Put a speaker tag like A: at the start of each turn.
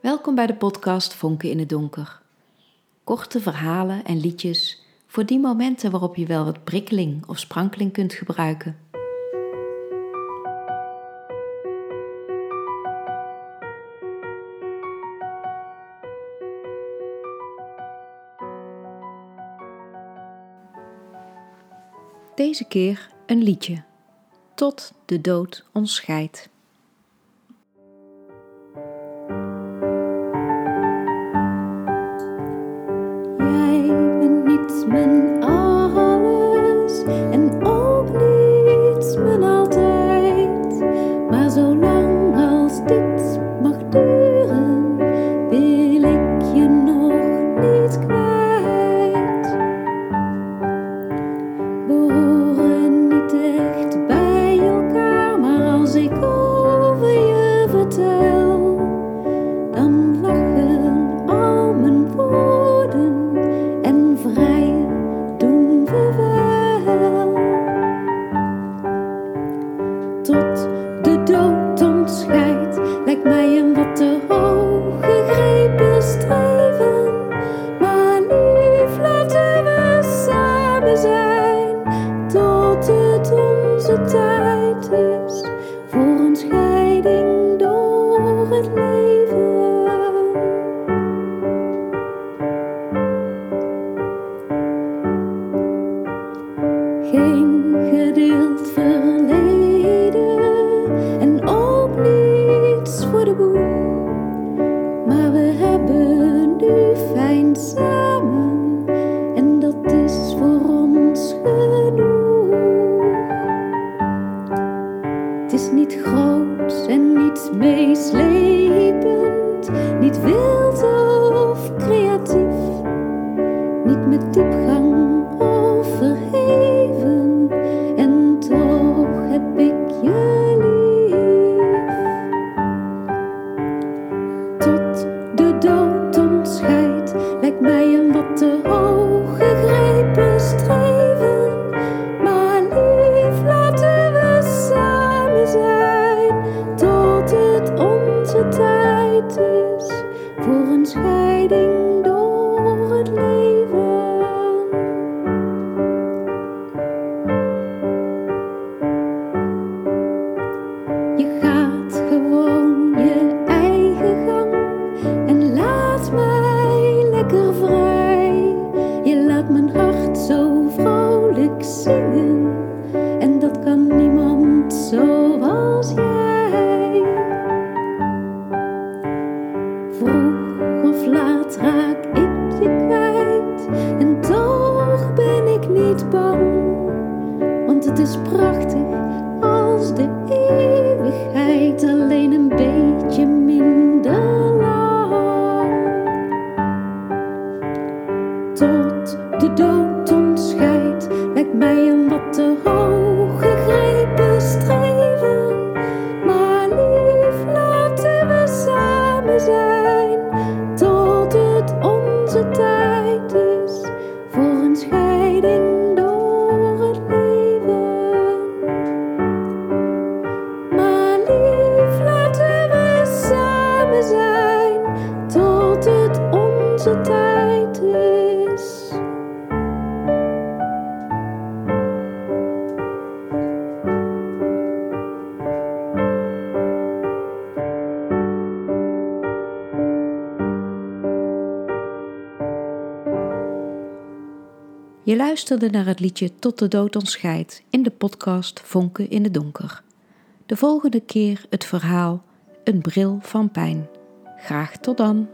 A: Welkom bij de podcast Vonken in het Donker. Korte verhalen en liedjes voor die momenten waarop je wel wat prikkeling of sprankeling kunt gebruiken. Deze keer een liedje. Tot de dood ons scheidt.
B: 门 niet groot en niet meeslepend, niet wild dood ons scheidt, lijkt mij een wat te hoog of laat raak ik je kwijt en toch ben ik niet bang. Want het is prachtig als de eeuwigheid alleen een beetje minder lang. Tot de dood ons scheidt, lijkt mij een wat te hoog
A: Je luisterde naar het liedje Tot de dood ons scheidt in de podcast Vonken in het Donker. De volgende keer het verhaal Een bril van pijn. Graag tot dan.